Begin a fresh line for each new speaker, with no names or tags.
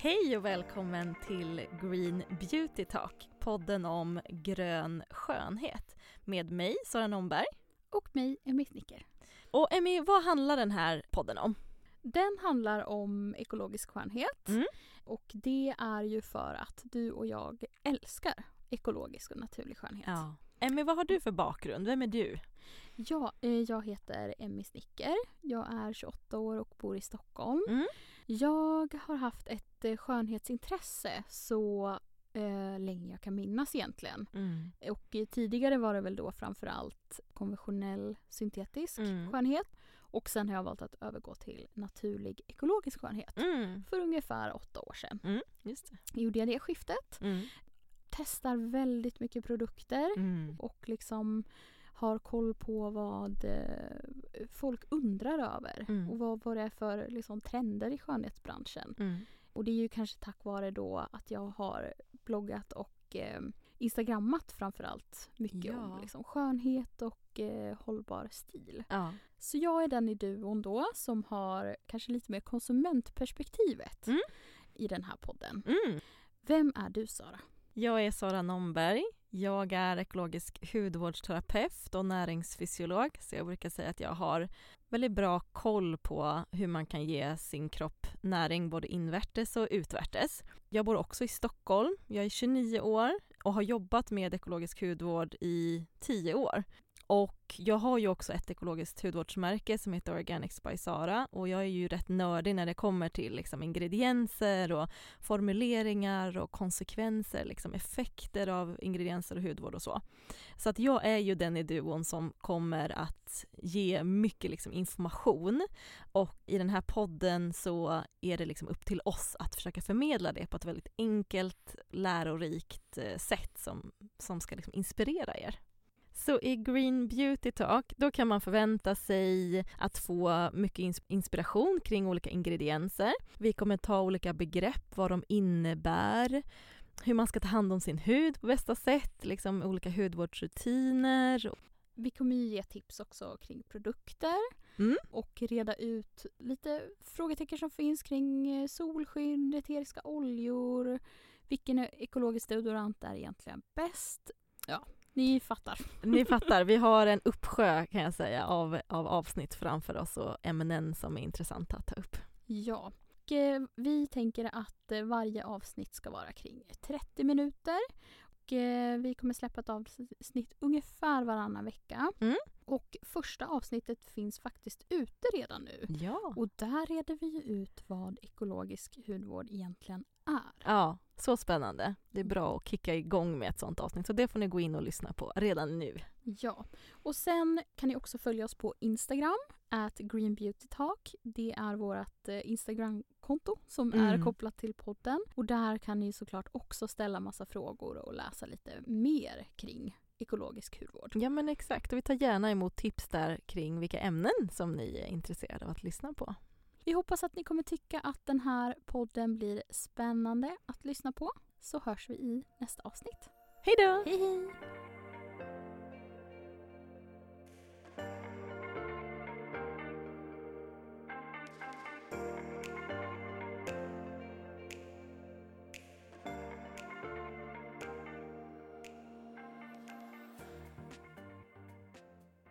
Hej och välkommen till Green Beauty Talk, podden om grön skönhet med mig, Sara Nomberg.
Och mig, Emmy Snicker.
Och Emmy, vad handlar den här podden om?
Den handlar om ekologisk skönhet
Mm.
och det är ju för att du och jag älskar ekologisk och naturlig skönhet.
Ja. Emmy, vad har du för bakgrund? Vem är du?
Ja, eh, jag heter Emmy Snicker. Jag är 28 år och bor i Stockholm.
Mm.
Jag har haft ett eh, skönhetsintresse så eh, länge jag kan minnas egentligen.
Mm.
Och eh, tidigare var det väl då framförallt konventionell syntetisk
Mm.
skönhet. Och sen har jag valt att övergå till naturlig ekologisk skönhet.
Mm.
För ungefär åtta år sedan
Mm. Just det.
gjorde jag det skiftet.
Mm.
Testar väldigt mycket produkter
Mm.
och liksom har koll på vad eh, folk undrar över
Mm.
och vad, vad det är för liksom, trender i skönhetsbranschen.
Mm.
Och det är ju kanske tack vare då att jag har bloggat och eh, instagrammat framförallt mycket
Ja.
om liksom, skönhet och eh, hållbar stil.
Ja.
Så jag är den i duon då som har kanske lite mer konsumentperspektivet
Mm.
i den här podden.
Mm.
Vem är du Sara?
Jag är Sara Nomberg. Jag är ekologisk hudvårdsterapeut och näringsfysiolog. Så jag brukar säga att jag har väldigt bra koll på hur man kan ge sin kropp näring både invärtes och utvärtes. Jag bor också i Stockholm. Jag är 29 år och har jobbat med ekologisk hudvård i 10 år. Och jag har ju också ett ekologiskt hudvårdsmärke som heter Organics by Sara och jag är ju rätt nördig när det kommer till liksom ingredienser och formuleringar och konsekvenser, liksom effekter av ingredienser och hudvård och så. Så att jag är ju den i duon som kommer att ge mycket liksom information och i den här podden så är det liksom upp till oss att försöka förmedla det på ett väldigt enkelt, lärorikt eh, sätt som, som ska liksom inspirera er. Så i Green Beauty Talk, då kan man förvänta sig att få mycket ins- inspiration kring olika ingredienser. Vi kommer ta olika begrepp, vad de innebär, hur man ska ta hand om sin hud på bästa sätt, liksom olika hudvårdsrutiner.
Vi kommer ju ge tips också kring produkter
Mm.
och reda ut lite frågetecken som finns kring eh, solskydd, eteriska oljor, vilken ekologisk deodorant är egentligen bäst? Ja, ni fattar.
Ni fattar, vi har en uppsjö kan jag säga av, av avsnitt framför oss och ämnen som är intressanta att ta upp.
Ja. Och, eh, vi tänker att eh, varje avsnitt ska vara kring 30 minuter. Eh, vi kommer släppa ett avsnitt ungefär varannan vecka.
Mm.
Och första avsnittet finns faktiskt ute redan nu.
Ja.
Och där reder vi ut vad ekologisk hudvård egentligen är.
Ja, så spännande. Det är bra att kicka igång med ett sånt avsnitt så det får ni gå in och lyssna på redan nu.
Ja. Och sen kan ni också följa oss på Instagram, at greenbeautytalk. Det är vårt eh, Instagramkonto som är
Mm.
kopplat till podden. Och där kan ni såklart också ställa massa frågor och läsa lite mer kring ekologisk hudvård.
Ja men exakt, och vi tar gärna emot tips där kring vilka ämnen som ni är intresserade av att lyssna på.
Vi hoppas att ni kommer tycka att den här podden blir spännande att lyssna på. Så hörs vi i nästa avsnitt.
Hej då!
Hej hej!